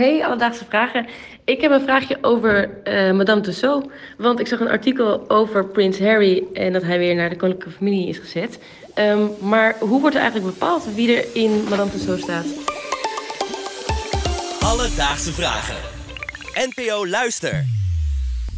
Hey, alledaagse vragen. Ik heb een vraagje over eh, Madame Tussauds. Want ik zag een artikel over Prins Harry en dat hij weer naar de koninklijke familie is gezet. Ehm, maar hoe wordt er eigenlijk bepaald wie er in Madame Tussauds staat? Alledaagse vragen. NPO Luister.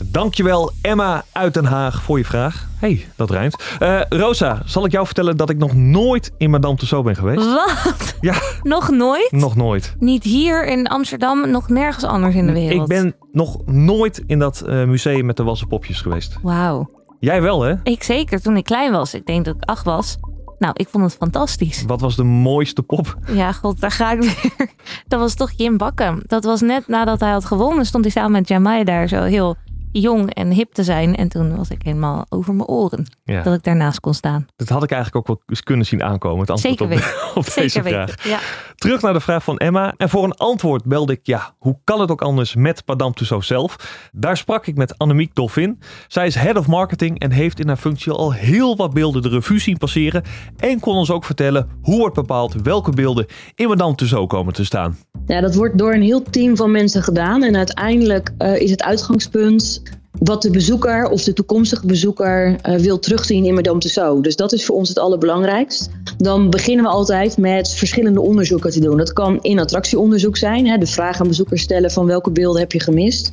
Dankjewel Emma uit Den Haag voor je vraag. hey, dat rijmt. Eh, Rosa, zal ik jou vertellen dat ik nog nooit in Madame Tussauds ben geweest? Wat? Ja, Nog nooit? nog nooit. Niet hier in Amsterdam, nog nergens anders in de wereld. Ik ben nog nooit in dat eh, museum met de wassen popjes geweest. Wauw. Jij wel, hè? Ik zeker, toen ik klein was. Ik denk dat ik acht was. Nou, ik vond het fantastisch. Wat was de mooiste pop? Ja, god, daar ga ik weer. Dat was toch Jim Bakken. Dat was net nadat hij had gewonnen, stond hij samen met Jamai daar zo heel jong en hip te zijn. En toen was ik helemaal over mijn oren Ja, dat ik daarnaast kon staan. dat had ik eigenlijk ook wel eens kunnen zien aankomen. Het antwoord Zeker op deze Zeker vraag. weten. Ja. Terug naar de vraag van Emma. En voor een antwoord belde ik, ja, hoe kan het ook anders met Madame Tussauds zelf? Daar sprak ik met Annemiek Dolfin. Zij is head of marketing en heeft in haar functie al heel wat beelden de revue zien passeren. En kon ons ook vertellen hoe wordt bepaald welke beelden in Madame Tussauds komen te staan. Ja, dat wordt door een heel team van mensen gedaan. En uiteindelijk eh, is het uitgangspunt wat de bezoeker of de toekomstige bezoeker eh, wil terugzien in Madame Tussauds. Dus dat is voor ons het allerbelangrijkst. Dan beginnen we altijd met verschillende onderzoeken te doen. Dat kan in attractieonderzoek zijn. Hè, de vraag aan bezoekers stellen van welke beelden heb je gemist.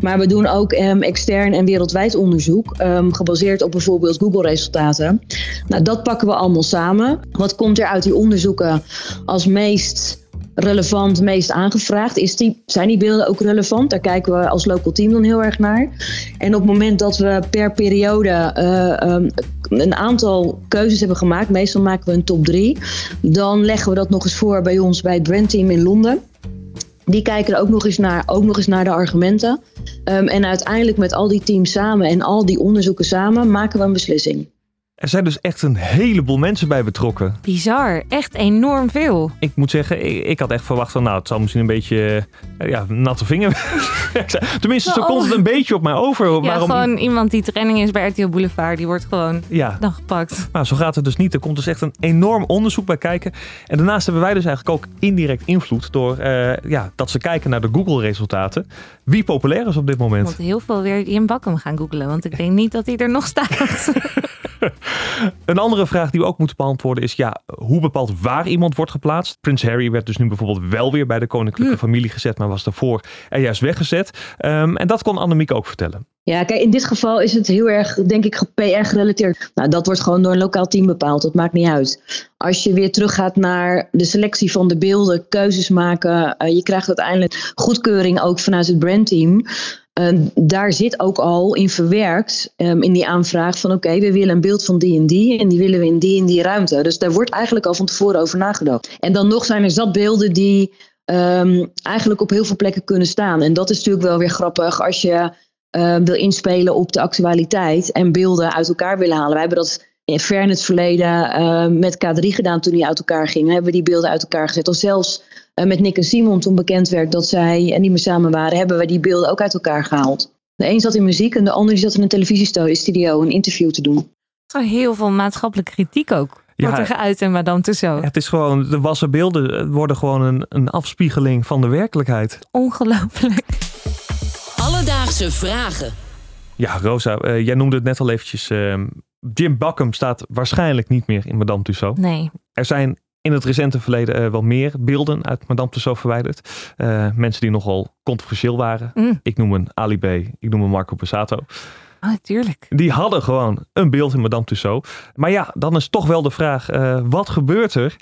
Maar we doen ook ehm, extern en wereldwijd onderzoek. ehm, gebaseerd op bijvoorbeeld Google resultaten. Nou, dat pakken we allemaal samen. Wat komt er uit die onderzoeken als meest relevant, meest aangevraagd? Is die, zijn die beelden ook relevant? Daar kijken we als local team dan heel erg naar. En op het moment dat we per periode eh, ehm, een aantal keuzes hebben gemaakt, meestal maken we een top 3, dan leggen we dat nog eens voor bij ons bij het brandteam in Londen. Die kijken er ook nog eens naar, ook nog eens naar de argumenten. Ehm, en uiteindelijk met al die teams samen en al die onderzoeken samen maken we een beslissing. Er zijn dus echt een heleboel mensen bij betrokken. Bizar. Echt enorm veel. Ik moet zeggen, ik, ik had echt verwacht van, nou, het zal misschien een beetje, eh, ja, natte vinger. Tenminste, zo Oh. komt het een beetje op mij over. Ja, Waarom? gewoon iemand die training is bij RTL Boulevard, die wordt gewoon Ja, dan gepakt. Maar zo gaat het dus niet. Er komt dus echt een enorm onderzoek bij kijken. En daarnaast hebben wij dus eigenlijk ook indirect invloed door eh, ja, dat ze kijken naar de Google-resultaten. Wie populair is op dit Ik moment. moet heel veel weer Jim Bakken gaan googlen, want ik denk niet dat hij er nog staat. Een andere vraag die we ook moeten beantwoorden is: ja, hoe bepaalt waar iemand wordt geplaatst? Prins Harry werd dus nu bijvoorbeeld wel weer bij de koninklijke familie gezet, maar was daarvoor er juist weggezet. Ehm, en dat kon Annemiek ook vertellen. Ja, kijk, in dit geval is het heel erg, denk ik, PR gerelateerd. Nou, dat wordt gewoon door een lokaal team bepaald. Dat maakt niet uit. Als je weer teruggaat naar de selectie van de beelden, keuzes maken. eh, je krijgt uiteindelijk goedkeuring ook vanuit het brandteam. Eh, daar zit ook al in verwerkt ehm, in die aanvraag van oké, we willen een beeld van die en die. En die willen we in die en die ruimte. Dus daar wordt eigenlijk al van tevoren over nagedacht. En dan nog zijn er zat beelden die ehm, eigenlijk op heel veel plekken kunnen staan. En dat is natuurlijk wel weer grappig als je eh, wil inspelen op de actualiteit en beelden uit elkaar willen halen. Wij hebben dat ver in het verleden eh, met K3 gedaan toen die uit elkaar gingen. Hebben we die beelden uit elkaar gezet. Of zelfs eh, met Nick en Simon toen bekend werd dat zij niet meer samen waren, hebben we die beelden ook uit elkaar gehaald. De een zat in muziek en de ander die zat in een televisiestudio een interview te doen. Er heel veel maatschappelijke kritiek ook. Ja. Wordt er geuit in Madame Tussauds. Het is gewoon, de wassen beelden eh, worden gewoon een, een afspiegeling van de werkelijkheid. Ongelooflijk. Alledaagse vragen. Ja, Rosa, eh, jij noemde het net al eventjes. ehm, Jim Bakken staat waarschijnlijk niet meer in Madame Tussauds. Nee. Er zijn in het recente verleden eh, wel meer beelden uit Madame Tussauds verwijderd. Eh, mensen die nogal controversieel waren. Mm. Ik noem een Ali B, ik noem een Marco Passato. Oh, tuurlijk. Die hadden gewoon een beeld in Madame Tussauds. Maar ja, dan is toch wel de vraag, eh, wat gebeurt er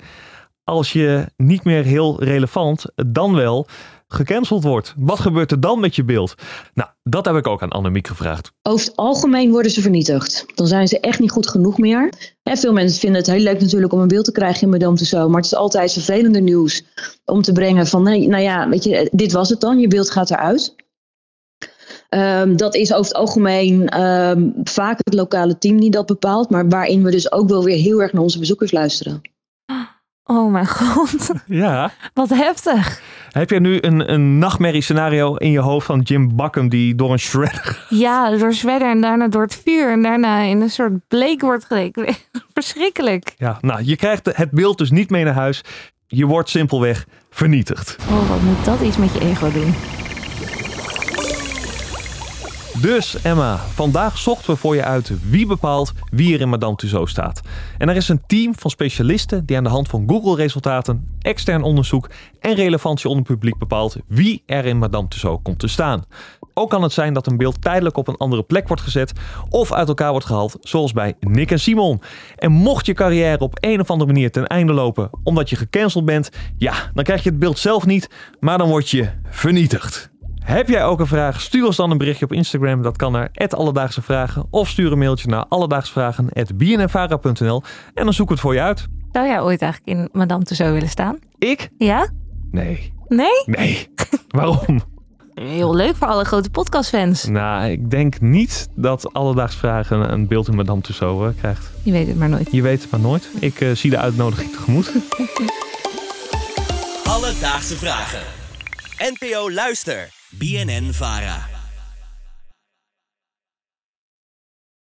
als je niet meer heel relevant, dan wel gecanceld wordt? Wat gebeurt er dan met je beeld? Nou, dat heb ik ook aan Annemiek gevraagd. Over het algemeen worden ze vernietigd. Dan zijn ze echt niet goed genoeg meer. En veel mensen vinden het heel leuk natuurlijk om een beeld te krijgen in Madame Tussauds. Maar het is altijd vervelender nieuws om te brengen van, nou ja, weet je, dit was het dan. Je beeld gaat eruit. Ehm, dat is over het algemeen ehm, vaak het lokale team die dat bepaalt. Maar waarin we dus ook wel weer heel erg naar onze bezoekers luisteren. Oh mijn god. Ja. Wat heftig. Heb je nu een, een nachtmerriescenario in je hoofd van Jim Bakken die door een shredder... Ja, door zwedder en daarna door het vuur en daarna in een soort bleek wordt geleken. Verschrikkelijk. Ja, nou, je krijgt het beeld dus niet mee naar huis. je wordt simpelweg vernietigd. Oh, wat moet dat iets met je ego doen? Dus Emma, vandaag zochten we voor je uit wie bepaalt wie er in Madame Tussauds staat. En er is een team van specialisten die aan de hand van Google-resultaten, extern onderzoek en relevantie onder het publiek bepaalt wie er in Madame Tussauds komt te staan. Ook kan het zijn dat een beeld tijdelijk op een andere plek wordt gezet of uit elkaar wordt gehaald, zoals bij Nick en Simon. En mocht je carrière op een of andere manier ten einde lopen omdat je gecanceld bent, ja, dan krijg je het beeld zelf niet, maar dan word je vernietigd. Heb jij ook een vraag? Stuur ons dan een berichtje op Instagram. Dat kan naar Alledaagse Vragen. Of stuur een mailtje naar alledaagsvragen.bnnvara.nl en dan zoeken we het voor je uit. Zou jij ooit eigenlijk in Madame Tussauds willen staan? Ik? Ja? Nee. Nee? Nee. Waarom? Heel leuk voor alle grote podcastfans. Nou, ik denk niet dat Alledaags Vragen een beeld in Madame Tussauds eh, krijgt. Je weet het maar nooit. Je weet het maar nooit. Ik eh, zie de uitnodiging tegemoet. Alledaagse vragen. NPO Luister. BNN Vara.